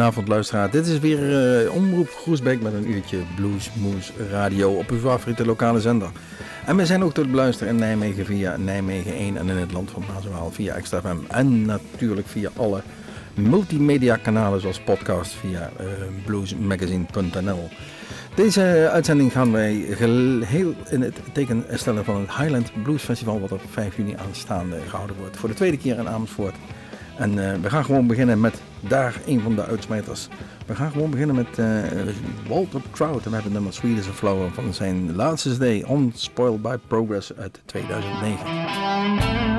Goedenavond luisteraar. Dit is weer uh, Omroep Groesbeek met een uurtje Bluesmoes Radio op uw favoriete lokale zender. En we zijn ook te beluisteren in Nijmegen via Nijmegen 1 en in het land van Maaswaal via Extra FM. En natuurlijk via alle multimedia kanalen zoals podcast via uh, bluesmagazine.nl. Deze uitzending gaan wij heel in het teken stellen van het Highland Blues Festival wat op 5 juni aanstaande gehouden wordt. Voor de tweede keer in Amersfoort. En uh, we gaan gewoon beginnen met daar een van de uitsmijters. We gaan gewoon beginnen met uh, Walter Trout. En we hebben nummer Sweet a Flower van zijn laatste day Unspoiled by Progress uit 2009.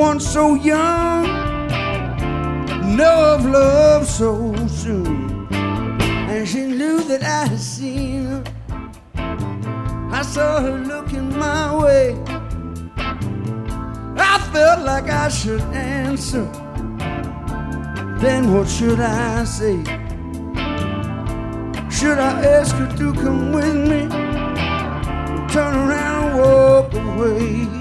Someone so young know of love so soon? And she knew that I had seen her. I saw her looking my way. I felt like I should answer. Then what should I say? Should I ask her to come with me? Turn around and walk away.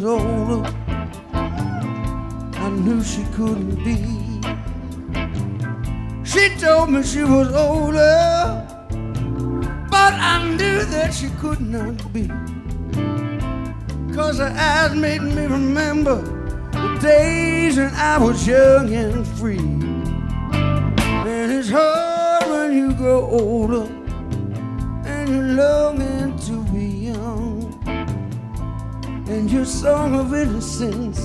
goes on. And your song of innocence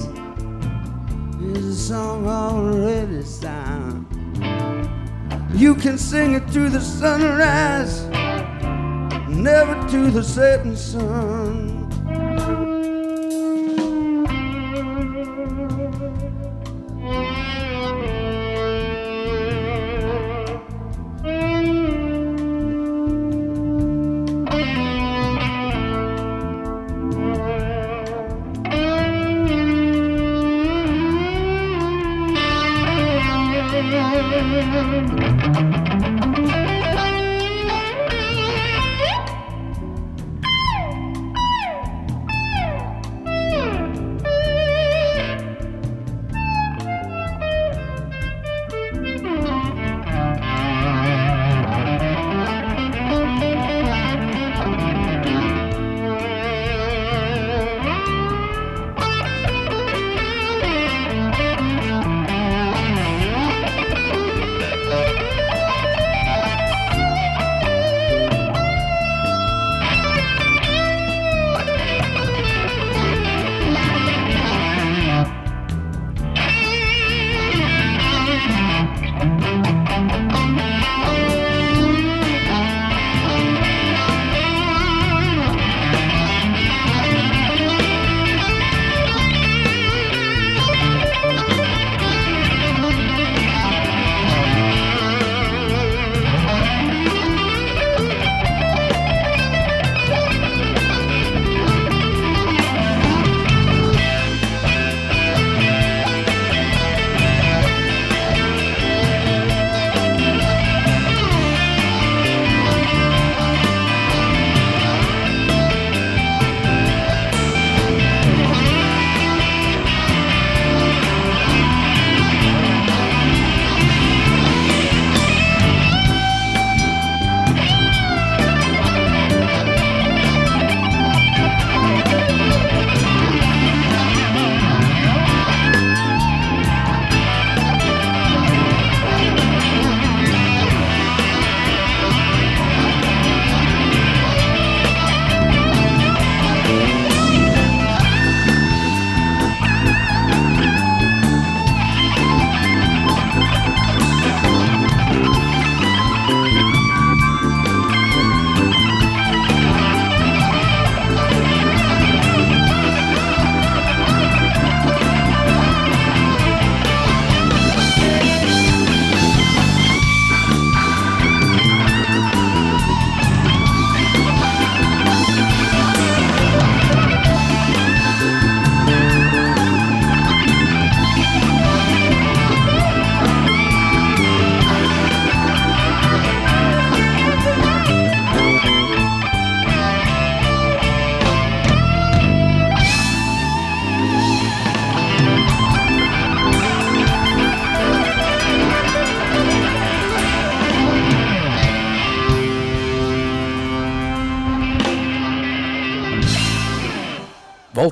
is a song already sung. You can sing it to the sunrise, never to the setting sun.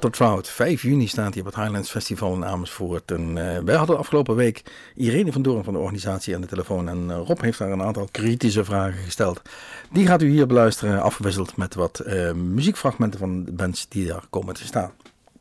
Trout, 5 juni staat hij op het Highlands Festival in Amersfoort. En uh, wij hadden afgelopen week Irene van Doorn van de organisatie aan de telefoon. En uh, Rob heeft daar een aantal kritische vragen gesteld. Die gaat u hier beluisteren, afgewisseld met wat uh, muziekfragmenten van de bands die daar komen te staan.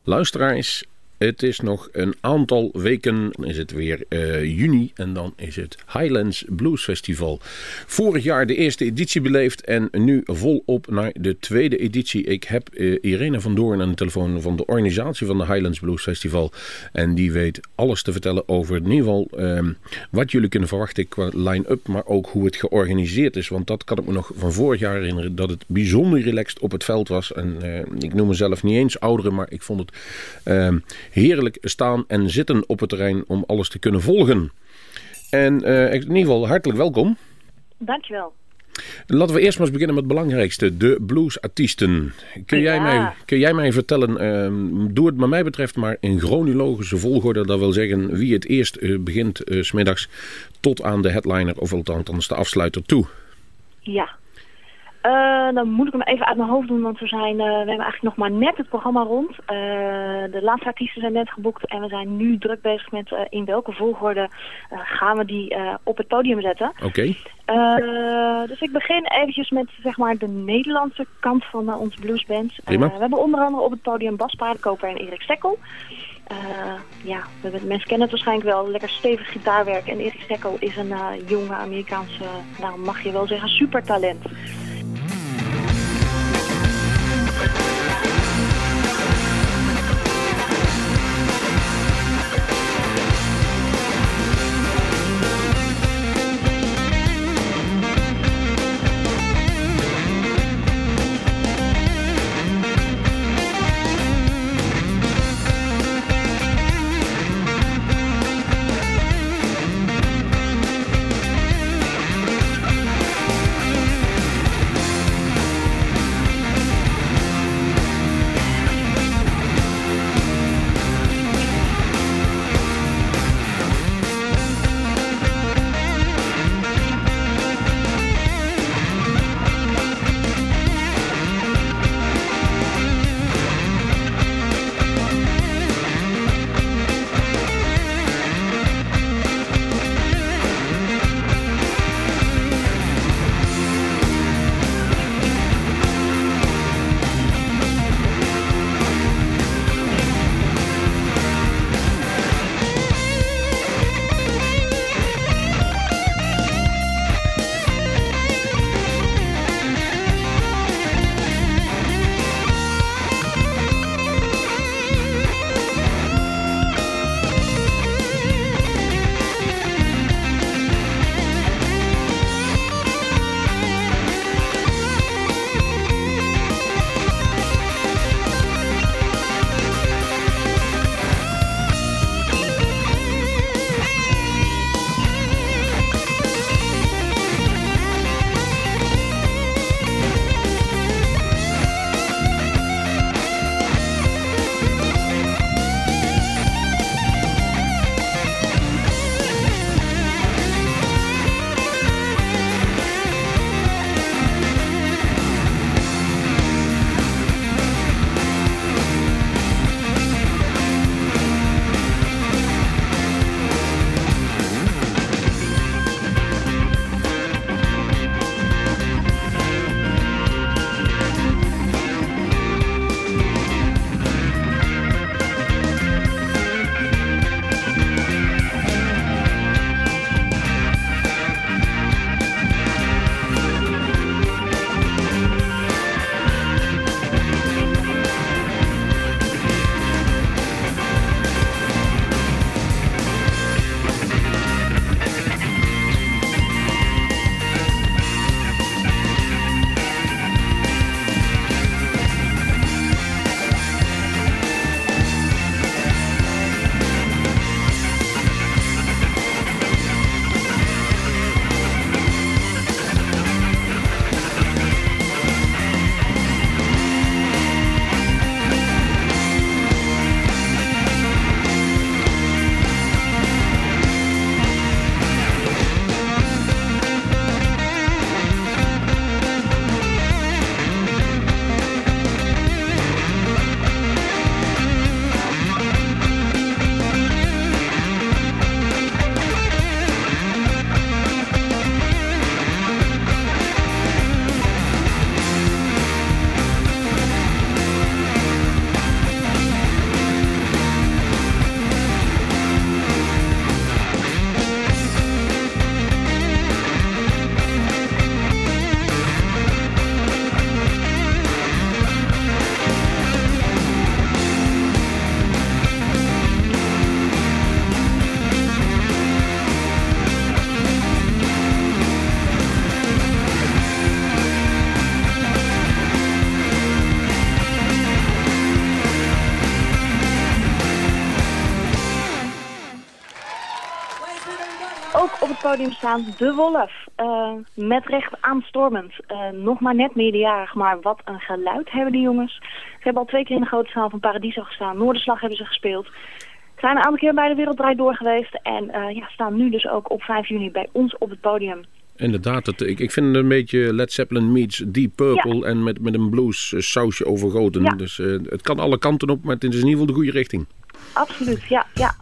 Luisteraars, het is nog een aantal weken, is het weer uh, juni en dan is het Highlands Blues Festival. Vorig jaar de eerste editie beleefd en nu volop naar de tweede editie. Ik heb uh, Irene van Doorn aan de telefoon van de organisatie van de Highlands Blues Festival. En die weet alles te vertellen over in ieder geval uh, wat jullie kunnen verwachten qua line-up, maar ook hoe het georganiseerd is. Want dat kan ik me nog van vorig jaar herinneren, dat het bijzonder relaxed op het veld was. En eh, ik noem mezelf niet eens ouderen, maar ik vond het ehm, heerlijk staan en zitten op het terrein om alles te kunnen volgen. En uh, in ieder geval hartelijk welkom. Dankjewel. Laten we eerst maar eens beginnen met het belangrijkste, de bluesartiesten. Kun, ja. jij mij, kun jij mij vertellen, uh, doe het wat mij betreft maar in chronologische volgorde. Dat wil zeggen wie het eerst uh, begint uh, smiddags tot aan de headliner of althans de afsluiter toe. Ja. Uh, dan moet ik hem even uit mijn hoofd doen, want we, zijn, uh, we hebben eigenlijk nog maar net het programma rond. Uh, de laatste artiesten zijn net geboekt en we zijn nu druk bezig met in welke volgorde gaan we die op het podium zetten. Oké. dus ik begin eventjes met zeg maar de Nederlandse kant van onze bluesband. We hebben onder andere op het podium Bas Paardenkoper en Erik Stekkel. ja, mensen kennen het waarschijnlijk wel. Lekker stevig gitaarwerk. En Erik Stekkel is een jonge Amerikaanse, nou mag je wel zeggen, supertalent. Podium staan De Wolf. Uh, met recht aanstormend. Uh, nog maar net meerderjarig, maar wat een geluid hebben die jongens. Ze hebben al twee keer in de grote zaal van Paradiso gestaan. Noorderslag hebben ze gespeeld. Zijn een aantal keer bij de Werelddraai door geweest. En uh, ja, staan nu dus ook op 5 juni bij ons op het podium. Inderdaad, het, ik, ik vind het een beetje Led Zeppelin meets Deep Purple en met, met een blues eh, sausje overgoten. Ja. Dus eh, het kan alle kanten op, maar het is in ieder geval de goede richting. Absoluut, ja, ja.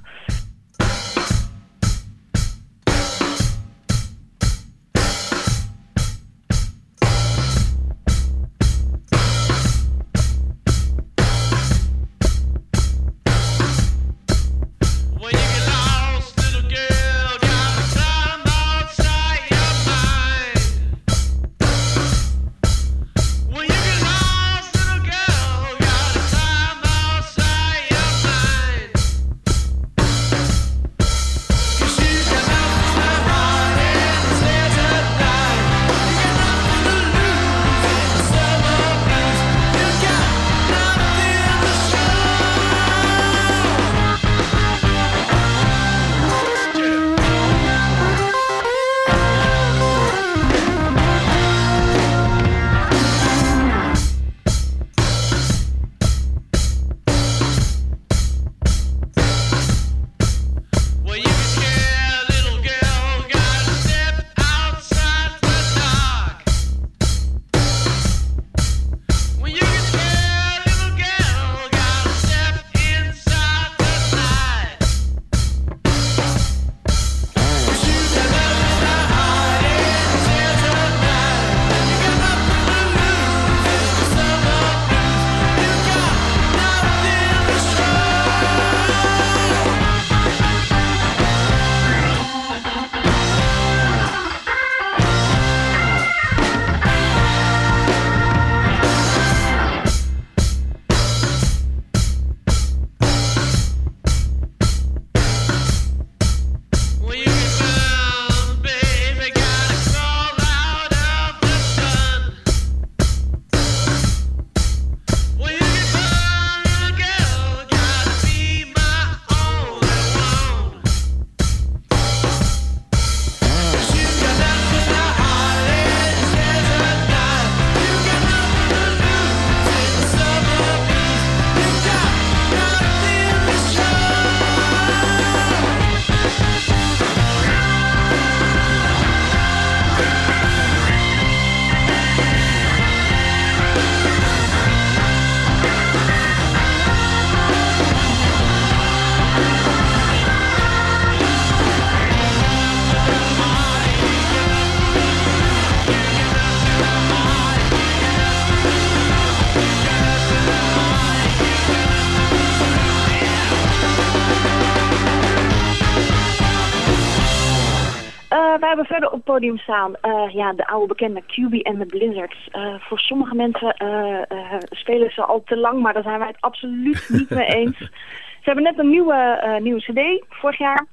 Hebben verder op het podium staan eh, ja, de oude bekende QB en de Blizzards. Eh, voor sommige mensen eh, spelen ze al te lang, maar daar zijn wij het absoluut niet mee eens. Ze hebben net een nieuwe, nieuwe cd, vorig jaar.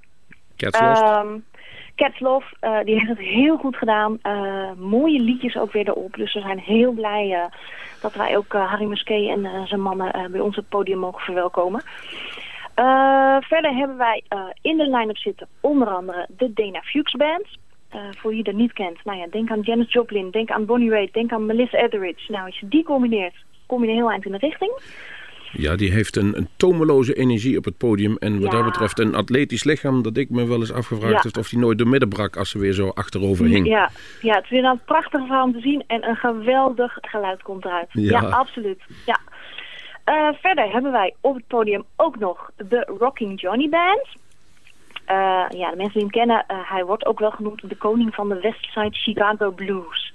Cats. Ehm Cats Love, die heeft het heel goed gedaan. Mooie liedjes ook weer erop. Dus we zijn heel blij dat wij ook Harry Muskee en zijn mannen bij ons op het podium mogen verwelkomen. Verder hebben wij in de line-up zitten onder andere de Dana Fuchs Band. Eh, voor wie dat niet kent, nou ja, denk aan Janis Joplin, denk aan Bonnie Raitt, denk aan Melissa Etheridge. Nou, als je die combineert, kom je een heel eind in de richting. Ja, die heeft een, een tomeloze energie op het podium. En wat Ja. dat betreft een atletisch lichaam dat ik me wel eens afgevraagd Ja. heb of die nooit door midden brak als ze weer zo achterover hing. Ja, ja, het is weer een prachtige verhaal om te zien en een geweldig geluid komt eruit. Ja. Ja, absoluut. Ja. Eh, verder hebben wij op het podium ook nog de Rocking Johnny Band. Eh, ja, de mensen die hem kennen, eh, hij wordt ook wel genoemd de koning van de Westside Chicago Blues.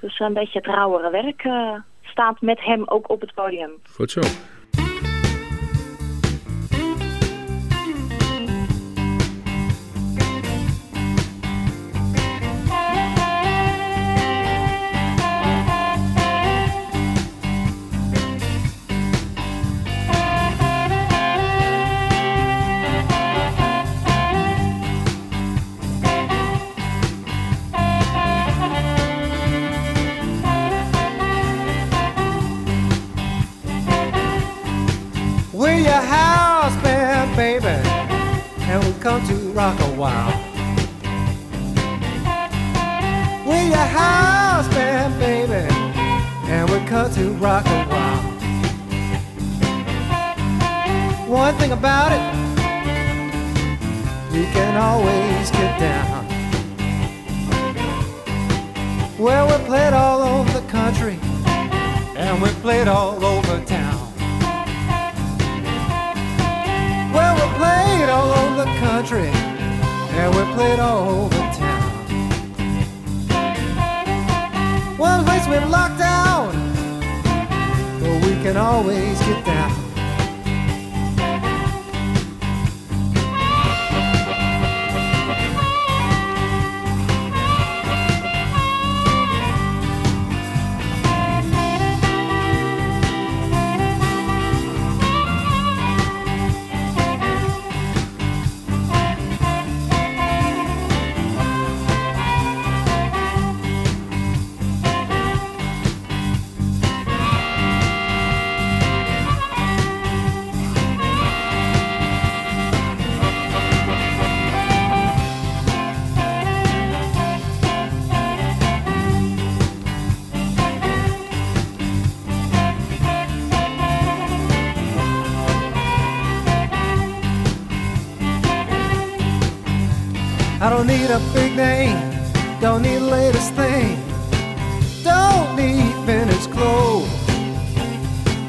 Dus een beetje het rauwere werk eh, staat met hem ook op het podium. Goed zo. To rock a while. We're your house band, baby, and we come to rock a while. One thing about it, we can always get down. Well, we played all over the country and we played all over town. The country and we played all over town. One place we're locked down, but we can always get down. Need a big name, don't need the latest thing, don't need finished clothes.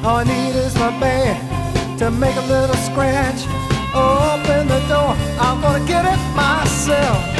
All I need is my band to make a little scratch. Open the door, I'm gonna get it myself.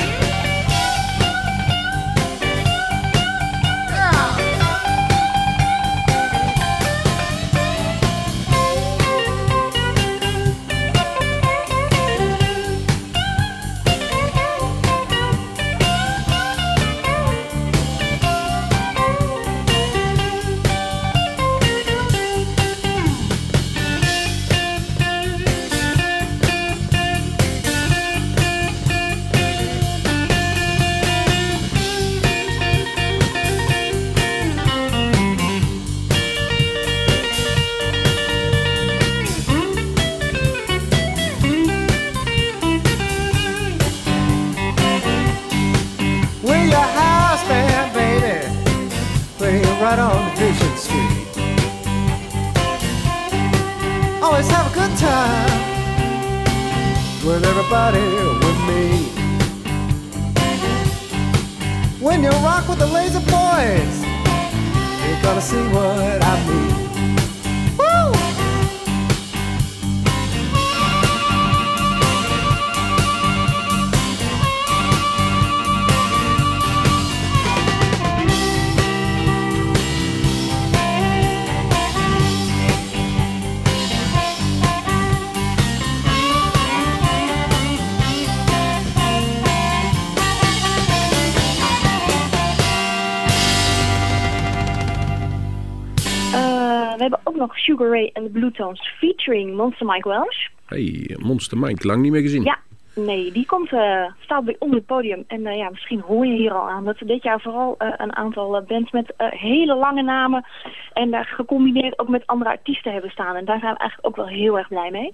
Sugar Ray en de Blue Tones featuring Monster Mike Welsh. Hey, Monster Mike, lang niet meer gezien. Ja, nee, die komt, eh, staat bij onder het podium. En eh, ja, misschien hoor je hier al aan dat er dit jaar vooral eh, een aantal bands met hele lange namen en daar gecombineerd ook met andere artiesten hebben staan. En daar zijn we eigenlijk ook wel heel erg blij mee.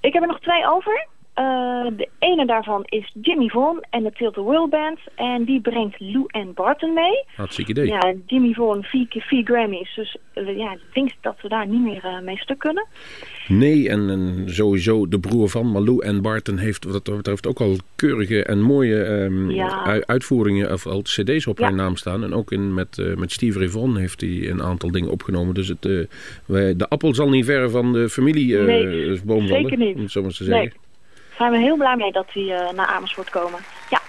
Ik heb er nog twee over. Eh, de ene daarvan is Jimmy Vaughan en de Tilt the World Band. En die brengt Lou en Barton mee. Hartstikke idee. Ja, Jimmy Vaughan, vier, vier Grammys. Dus eh, ja, ik denk dat we daar niet meer eh, mee stuk kunnen. Nee, en, en sowieso de broer van Malou en Barton heeft wat dat betreft ook al keurige en mooie ehm, Ja. u- uitvoeringen of al cd's op Ja. haar naam staan. En ook in, met, met Steve Ray Vaughan heeft hij een aantal dingen opgenomen. Dus het, wij, de appel zal niet ver van de familie eh Nee, vallen, zeker niet. om het zo maar te zeggen. Zijn we heel blij mee dat die eh, naar Amersfoort komen. Ja.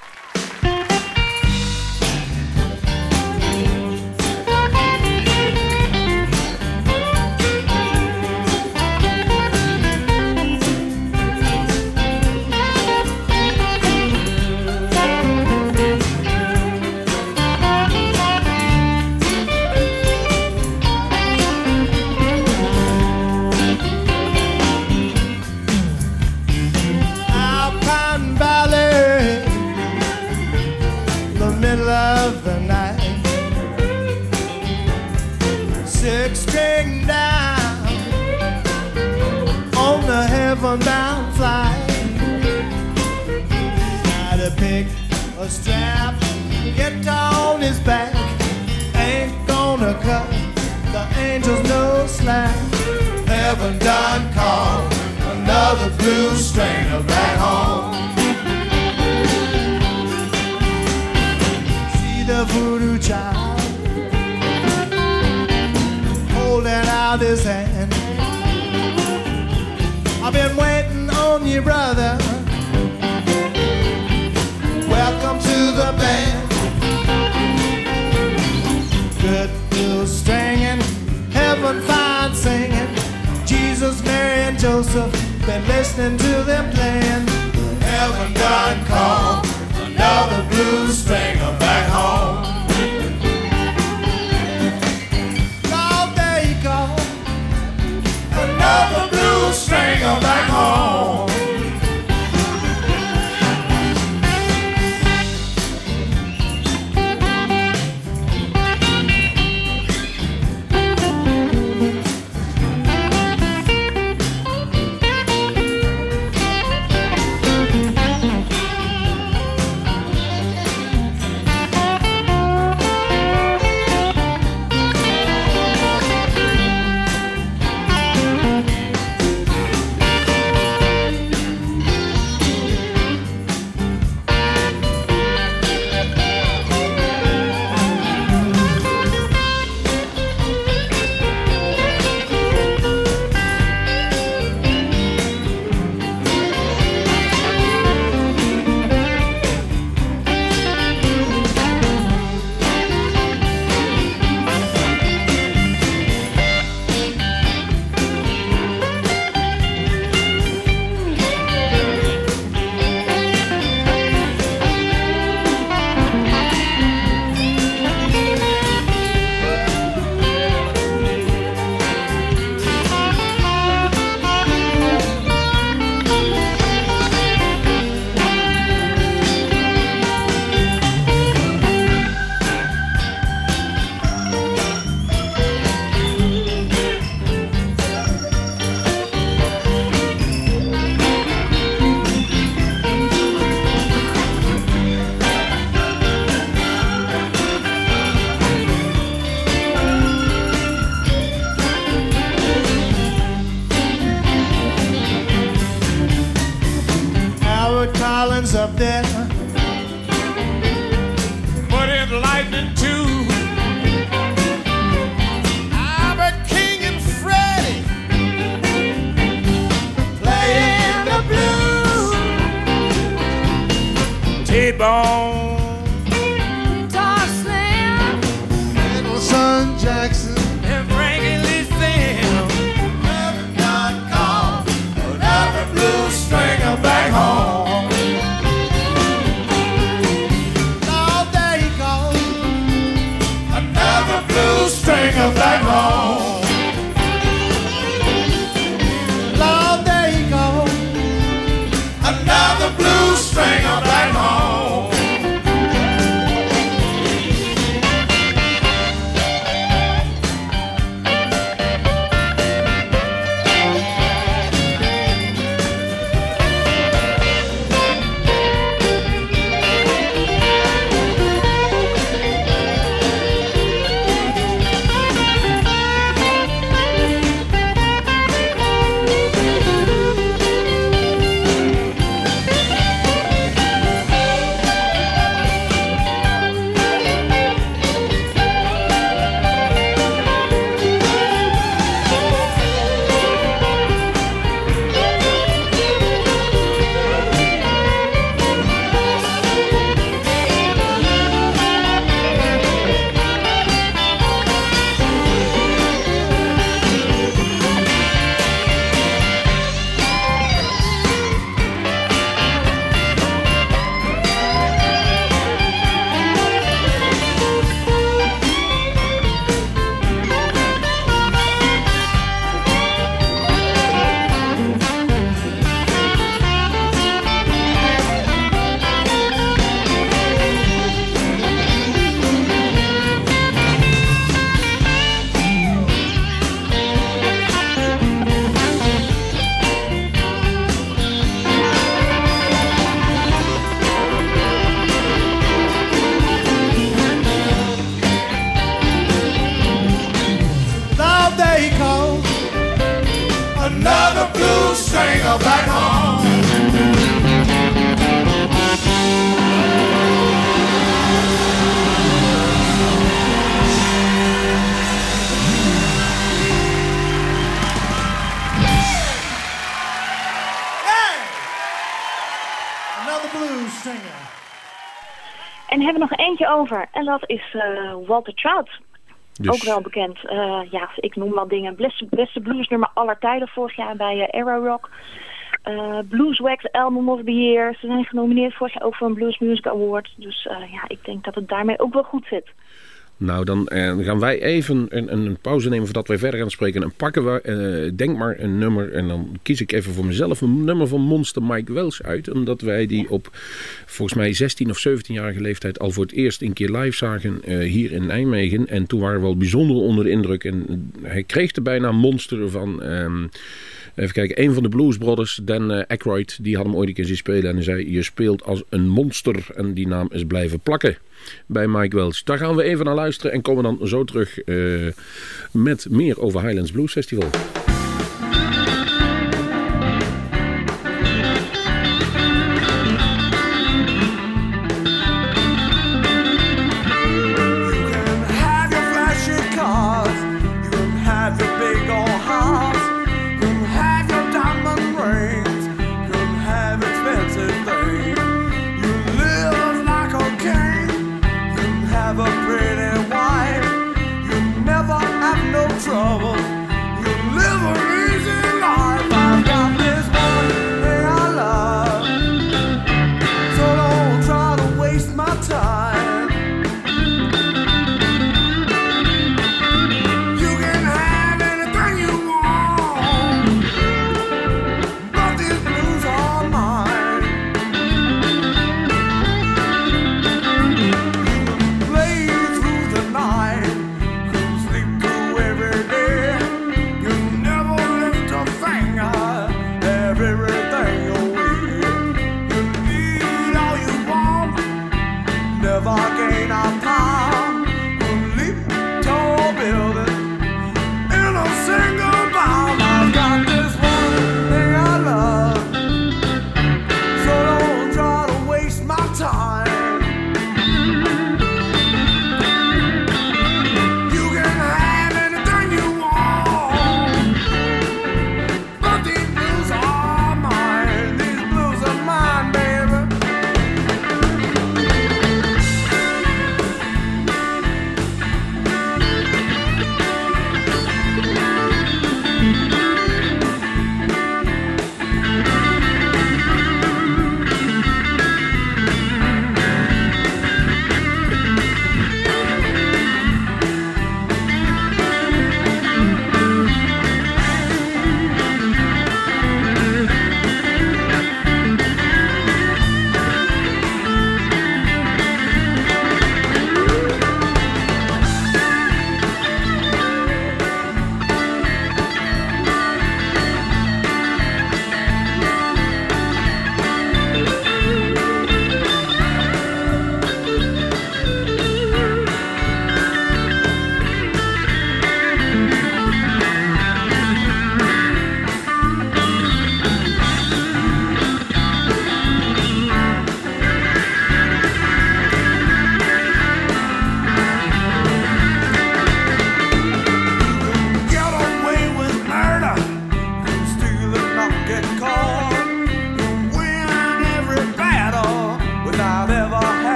on call. Eentje over. En dat is eh, Walter Trout. Dus, Ook wel bekend. Eh, ja, ik noem wel dingen. Beste, beste bluesnummer aller tijden vorig jaar bij uh, Arrow Rock. Eh Blueswax Album of the Year. Ze zijn genomineerd vorig jaar ook voor een Blues Music Award. Dus eh, ja, ik denk dat het daarmee ook wel goed zit. Nou, dan eh, gaan wij even een, een, pauze nemen voordat wij verder gaan spreken. En pakken we, eh, denk maar een nummer. En dan kies ik even voor mezelf een nummer van Monster Mike Wells uit. Omdat wij die op volgens mij 16 of 17-jarige leeftijd al voor het eerst een keer live zagen eh, hier in Nijmegen. En toen waren we al bijzonder onder de indruk. En hij kreeg de bijnaam Monster van... Even kijken, een van de Blues Brothers, Dan eh, Aykroyd, die had hem ooit een keer zien spelen. En hij zei, je speelt als een monster. En die naam is blijven plakken bij Mike Wells. Daar gaan we even naar luisteren en komen dan zo terug eh, met meer over Highlands Blues Festival.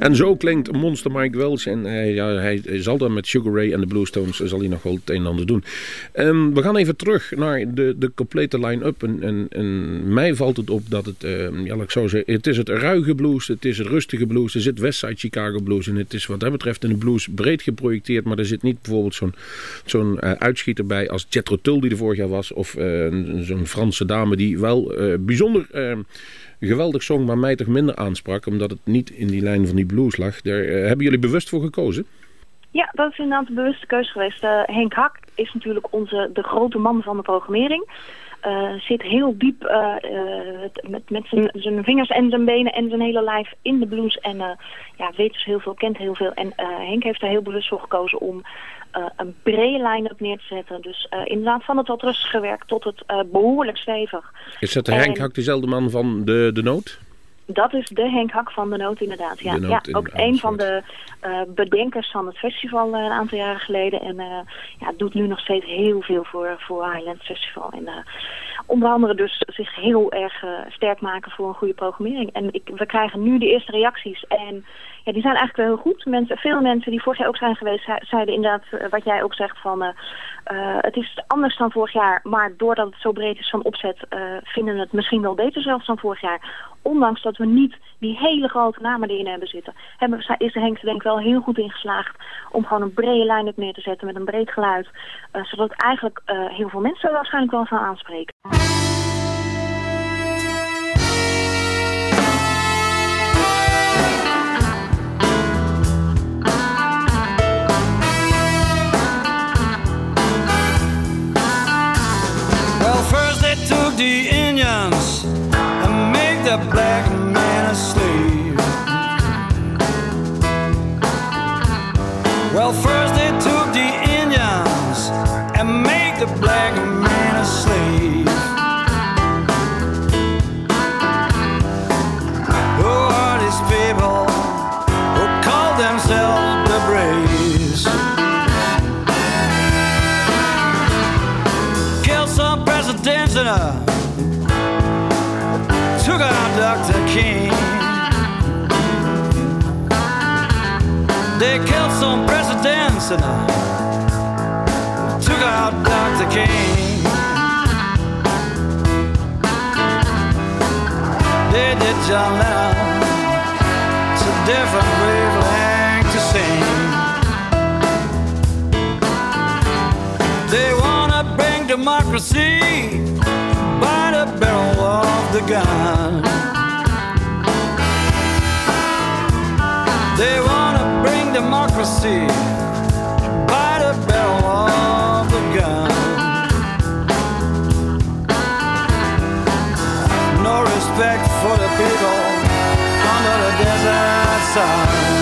En zo klinkt Monster Mike Wells. En hij, ja, hij zal dan met Sugar Ray en de Bluestones zal hij nog wel het een en ander doen. Ehm, we gaan even terug naar de, de complete line-up. En, en, en mij valt het op dat het, ehm, ja, ik zo zeggen, het is het ruige blues, het is het rustige blues, er zit Westside Chicago blues en het is wat dat betreft in de blues breed geprojecteerd. Maar er zit niet bijvoorbeeld zo'n zo'n eh, uitschieter bij als Jethro Tull die er vorig jaar was. Of eh, zo'n Franse dame die wel eh, bijzonder... geweldig song, maar mij toch minder aansprak. Omdat het niet in die lijn van die blueslag. Daar eh, hebben jullie bewust voor gekozen? Ja, dat is inderdaad een bewuste keuze geweest. Eh, Henk Hak is natuurlijk onze, de grote man van de programmering. Eh, zit heel diep met, met zijn, vingers en zijn benen en zijn hele lijf in de blues. En ja, weet dus heel veel, kent heel veel. En Henk heeft er heel bewust voor gekozen om eh, een brede line-up neer te zetten. Dus eh, inderdaad van het wat rustiger werk tot het eh, behoorlijk stevig. Is dat de En- Henk Hak dezelfde man van de, de Noot? Dat is de Henk Hak van de Noot inderdaad. Ja, ja ook een van de bedenkers van het festival een aantal jaren geleden. En ja, doet nu nog steeds heel veel voor, voor Highlands Festival. En onder andere dus zich heel erg sterk maken voor een goede programmering. En ik, we krijgen nu de eerste reacties. En ja, die zijn eigenlijk wel heel goed. Mensen, veel mensen die vorig jaar ook zijn geweest, ze- zeiden inderdaad eh, wat jij ook zegt van... eh, eh, het is anders dan vorig jaar, maar doordat het zo breed is van opzet... vinden we het misschien wel beter zelfs dan vorig jaar. Ondanks dat we niet die hele grote namen erin hebben zitten... Hebben, is de Henk er denk ik wel heel goed in geslaagd... om gewoon een brede line-up neer te zetten met een breed geluid. zodat eigenlijk heel veel mensen waarschijnlijk wel gaan aanspreken. They killed some presidents and uh, took out Dr. King. They did John Lennon. It's a different wavelength to sing. They wanna bring democracy by the barrel of the gun. They wanna democracy by the barrel of the gun. No respect for the people under the desert sun.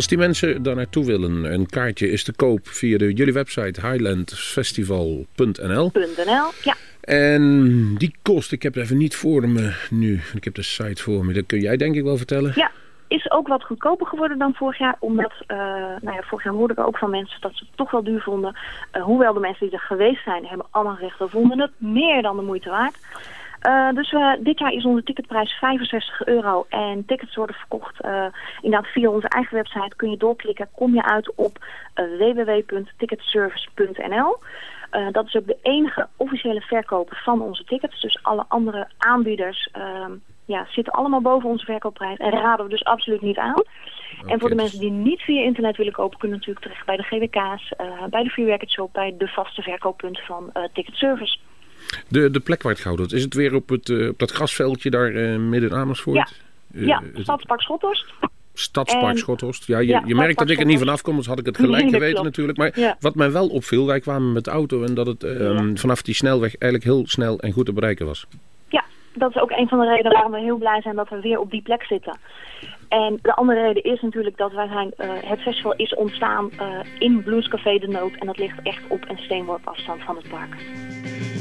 Als die mensen daar naartoe willen, een kaartje is te koop via de, jullie website highlandfestival.nl. .nl, ja. En die kost, ik heb het even niet voor me nu. Ik heb de site voor me. Dat kun jij denk ik wel vertellen. Ja, is ook wat goedkoper geworden dan vorig jaar. Omdat, eh, nou ja, vorig jaar hoorde ik ook van mensen dat ze het toch wel duur vonden. Eh, hoewel de mensen die er geweest zijn, hebben allemaal gezegd, we vonden het meer dan de moeite waard. Eh, dus eh, dit jaar is onze ticketprijs 65 euro en tickets worden verkocht eh, inderdaad via onze eigen website. Kun je doorklikken, kom je uit op www.ticketservice.nl. Dat is ook de enige officiële verkoper van onze tickets. Dus alle andere aanbieders ehm, ja, zitten allemaal boven onze verkoopprijs en raden we dus absoluut niet aan. En voor de mensen die niet via internet willen kopen, kunnen natuurlijk terecht bij de GWK's, bij de Free Record Shop, bij de vaste verkooppunten van eh Ticket Service. De, de plek waar het gehouden wordt, is het weer op, het, eh, op dat grasveldje daar eh, midden in Amersfoort? Ja. Eh, ja, Stadspark Schothorst. Stadspark En- Schothorst. Ja, je, Ja, je merkt dat ik er niet vanaf kom, anders had ik het gelijk Nee, geweten natuurlijk. Maar Ja. wat mij wel opviel, wij kwamen met de auto en dat het eh, Ja. vanaf die snelweg eigenlijk heel snel en goed te bereiken was. Ja, dat is ook een van de redenen waarom we heel blij zijn dat we weer op die plek zitten. En de andere reden is natuurlijk dat wij zijn, het festival is ontstaan in Blues Café De Noot. En dat ligt echt op een steenworp afstand van het park.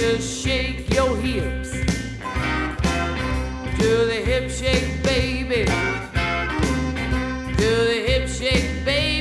just shake your hips. Do the hip shake, baby. Do the hip shake, baby.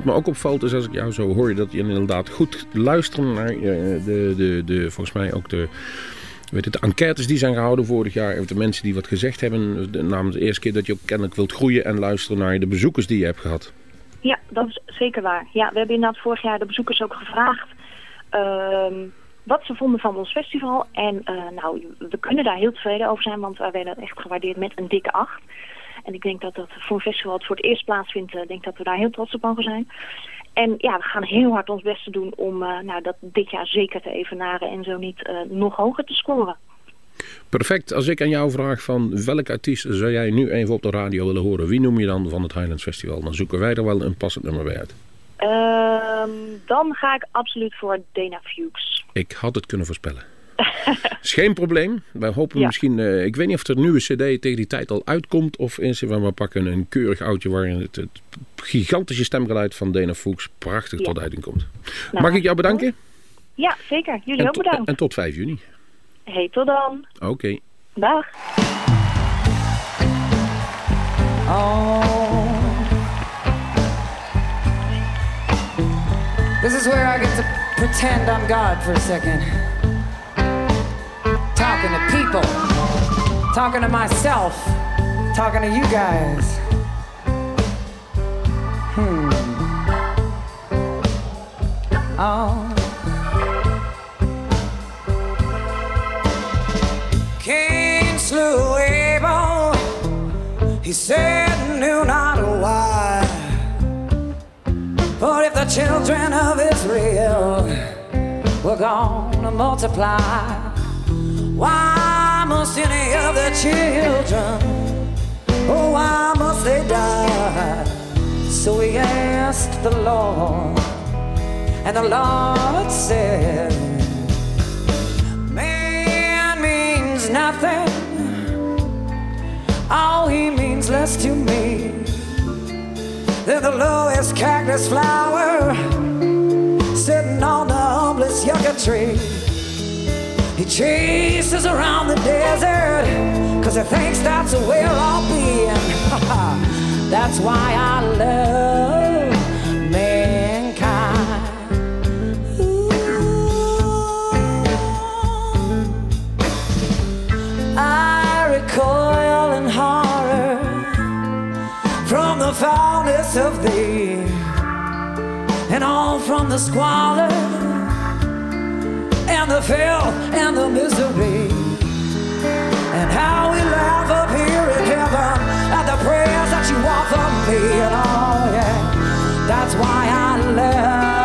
Wat me ook opvalt is als ik jou zo hoor, dat je inderdaad goed luistert naar eh, de, de, de, volgens mij ook de, Weet je, de enquêtes die zijn gehouden vorig jaar, of de mensen die wat gezegd hebben, de, namens de eerste keer dat je ook kennelijk wilt groeien en luisteren naar de bezoekers die je hebt gehad. Ja, dat is zeker waar. Ja, we hebben inderdaad vorig jaar de bezoekers ook gevraagd ehm, wat ze vonden van ons festival. En eh, nou, we kunnen daar heel tevreden over zijn, want wij werden echt gewaardeerd met een dikke acht. En ik denk dat dat voor een festival dat voor het eerst plaatsvindt, eh, denk dat we daar heel trots op mogen zijn. En ja, we gaan heel hard ons best doen om eh, nou, dat dit jaar zeker te evenaren en zo niet eh, nog hoger te scoren. Perfect. Als ik aan jou vraag van welk artiest zou jij nu even op de radio willen horen, wie noem je dan van het Highlands Festival? Dan zoeken wij er wel een passend nummer bij uit. Ehm, dan ga ik absoluut voor Dana Fuchs. Ik had het kunnen voorspellen. is geen probleem. Wij hopen Ja. misschien, eh, ik weet niet of er een nieuwe cd tegen die tijd al uitkomt of is. Maar we pakken een keurig oudje waarin het, het gigantische stemgeluid van Dana Fuchs prachtig Ja. tot uiting komt. Nou, Mag ik jou bedanken? Ja, zeker. Jullie En, ook bedankt. en tot 5 juni. Hey, tot dan. Oké. Dag. This is where I get to pretend I'm God for a second. Talking to people, talking to myself, talking to you guys. Hmm. Oh. Cain slew Abel. He said, knew not why. For if the children of Israel were gonna multiply, why must any of the children, oh, why must they die? So he asked the Lord, and the Lord said, Man means nothing, oh, he means less to me than the lowest cactus flower sitting on the humblest yucca tree. He chases around the desert because he thinks that's where I'll be. And that's why I love mankind. Ooh. I recoil in horror from the foulness of thee, and all from the squalor filth and the misery, and how we laugh up here in heaven at the prayers that you offer me, and oh yeah, that's why I love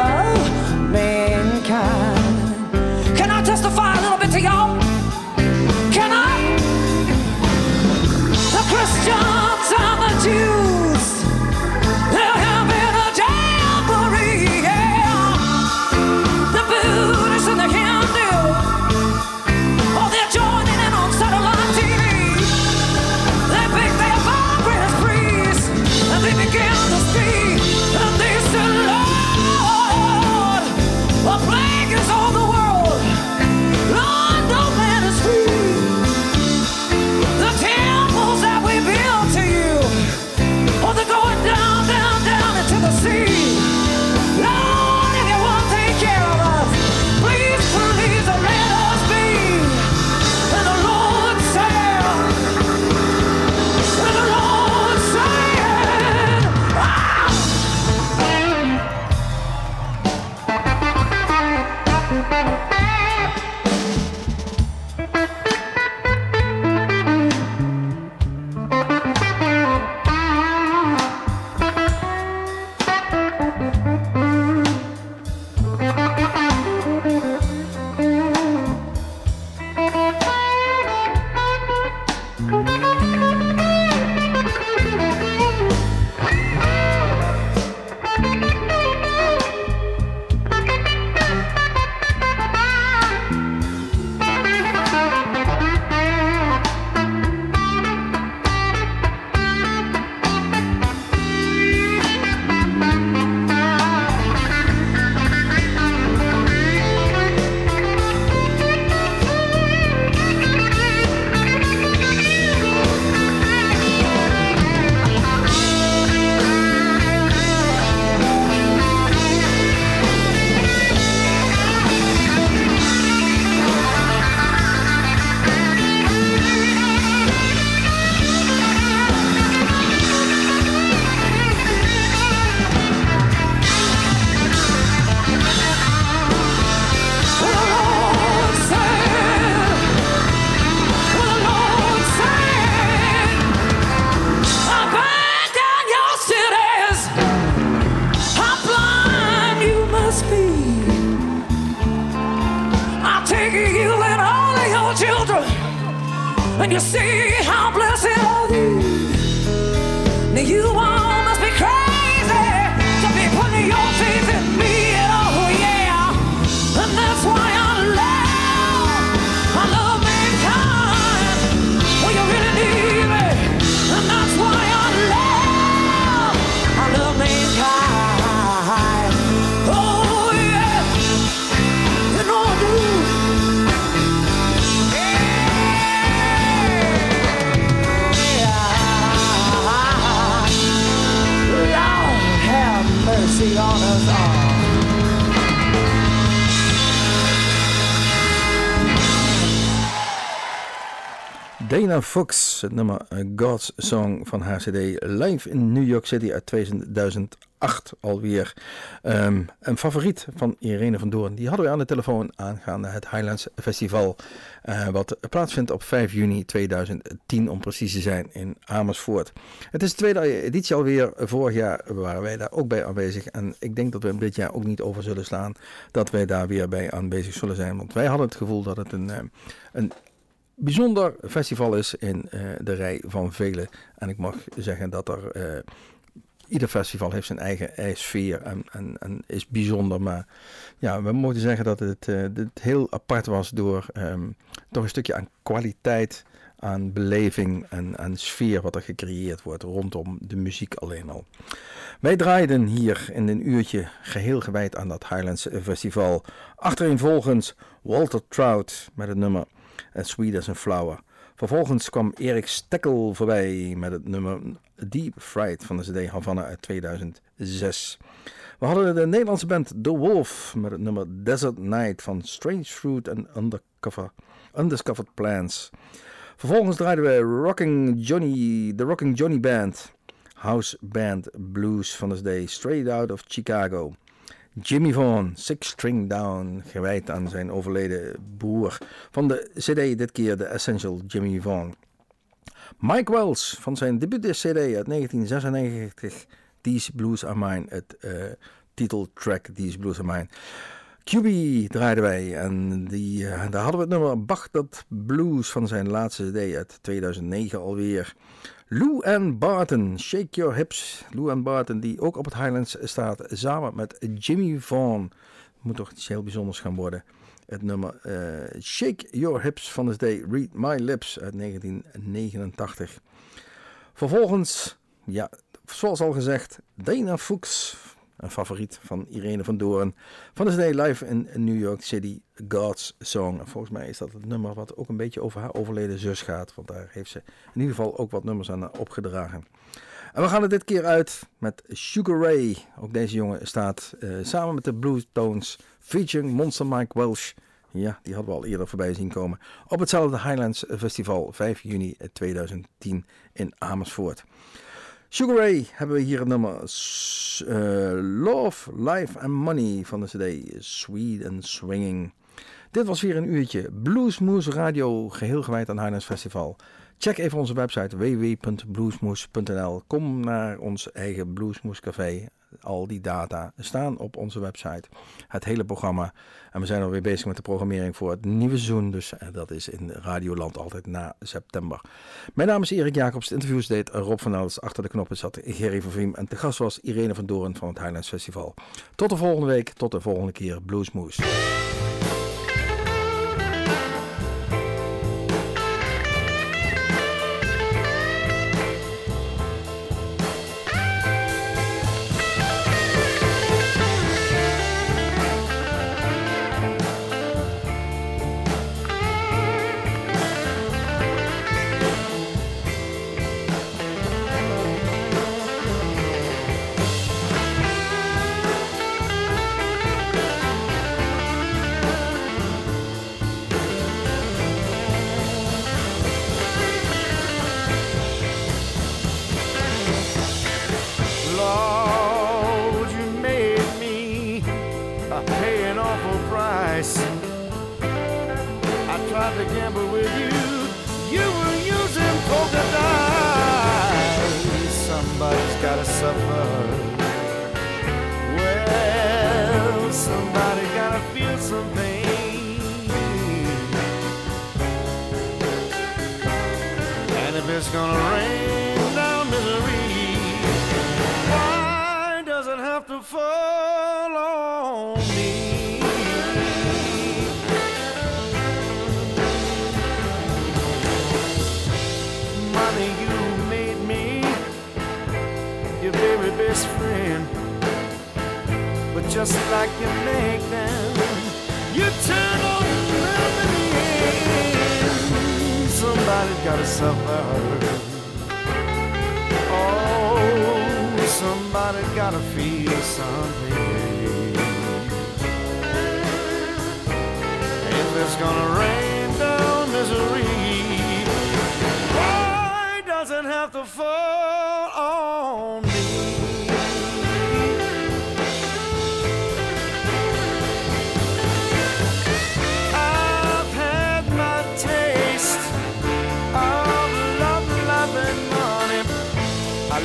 Dana Fox, het nummer God's Song van haar CD live in New York City uit 2008 alweer. Ehm, een favoriet van Irene van Doorn. Die hadden we aan de telefoon aangaande het Highlands Festival. eh, wat plaatsvindt op 5 juni 2010 om precies te zijn in Amersfoort. Het is de tweede editie alweer. Vorig jaar waren wij daar ook bij aanwezig. En ik denk dat we dit jaar ook niet over zullen slaan dat wij daar weer bij aanwezig zullen zijn. Want wij hadden het gevoel dat het een, eh, een bijzonder festival is in eh, de rij van velen. En ik mag zeggen dat er. eh, ieder festival heeft zijn eigen, sfeer en, en, en is bijzonder. Maar ja, we moeten zeggen dat het, eh, heel apart was door ehm, toch een stukje aan kwaliteit, aan beleving en aan sfeer wat er gecreëerd wordt rondom de muziek alleen al. Wij draaiden hier in een uurtje geheel gewijd aan dat Highlands Festival. Achtereenvolgens Walter Trout met het nummer As Sweet as a Flower. Vervolgens kwam Erik Stekkel voorbij met het nummer Deep Fright van de CD Havana uit 2006. We hadden de Nederlandse band The Wolf met het nummer Desert Night van Strange Fruit and Undercover, Undiscovered Plants. Vervolgens draaiden we Rocking Johnny, de Rocking Johnny Band, House Band Blues van de CD Straight Out of Chicago. Jimmy Vaughan, Six String Down, gewijd aan zijn overleden broer. Van de CD dit keer de Essential Jimmy Vaughan. Mike Wells van zijn debuut-CD uit 1996, These Blues Are Mine, het eh, titeltrack These Blues Are Mine. QB draaiden wij en die, eh, daar hadden we het nummer Baghdad Blues van zijn laatste CD uit 2009 alweer. Lou Ann Barton, Shake Your Hips. Lou Ann Barton die ook op het Highlands staat samen met Jimmy Vaughan. Moet toch iets heel bijzonders gaan worden. Het nummer eh, Shake Your Hips van de CD Read My Lips uit 1989. Vervolgens, ja, zoals al gezegd, Dana Fuchs, een favoriet van Irene van Doorn. Van de CD live in New York City, God's Song. En volgens mij is dat het nummer wat ook een beetje over haar overleden zus gaat. Want daar heeft ze in ieder geval ook wat nummers aan opgedragen. En we gaan er dit keer uit met Sugar Ray. Ook deze jongen staat eh, samen met de Blue Tones featuring Monster Mike Welsh. Ja, die hadden we al eerder voorbij zien komen. Op hetzelfde Highlands Festival 5 juni 2010 in Amersfoort. Sugar Ray hebben we hier het nummer eh, Love, Life and Money van de CD Sweet and Swinging. Dit was weer een uurtje Bluesmoose Radio, geheel gewijd aan Highlands Festival. Check even onze website www.bluesmoose.nl. Kom naar ons eigen Bluesmoose Café. Al die data staan op onze website. Het hele programma. En we zijn alweer bezig met de programmering voor het nieuwe seizoen. Dus eh, dat is in Radioland altijd na september. Mijn naam is Erik Jacobs. De interviews deed Rob van Els. Achter de knoppen zat Gerry van Viem. En te gast was Irene van Doorn van het Highlands Festival. Tot de volgende week. Tot de volgende keer Bluesmoose.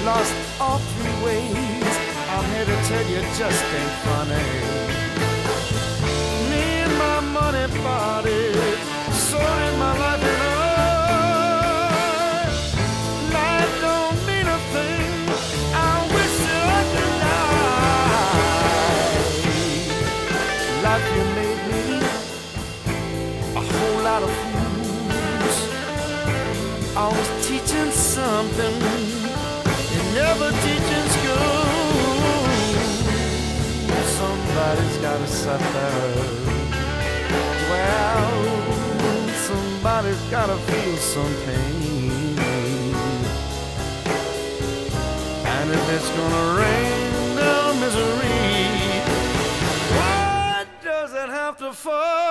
lost all three ways. I'm here to tell you just ain't funny. to suffer. Well, somebody's gotta feel some pain. And if it's gonna rain down misery, why does it have to fall?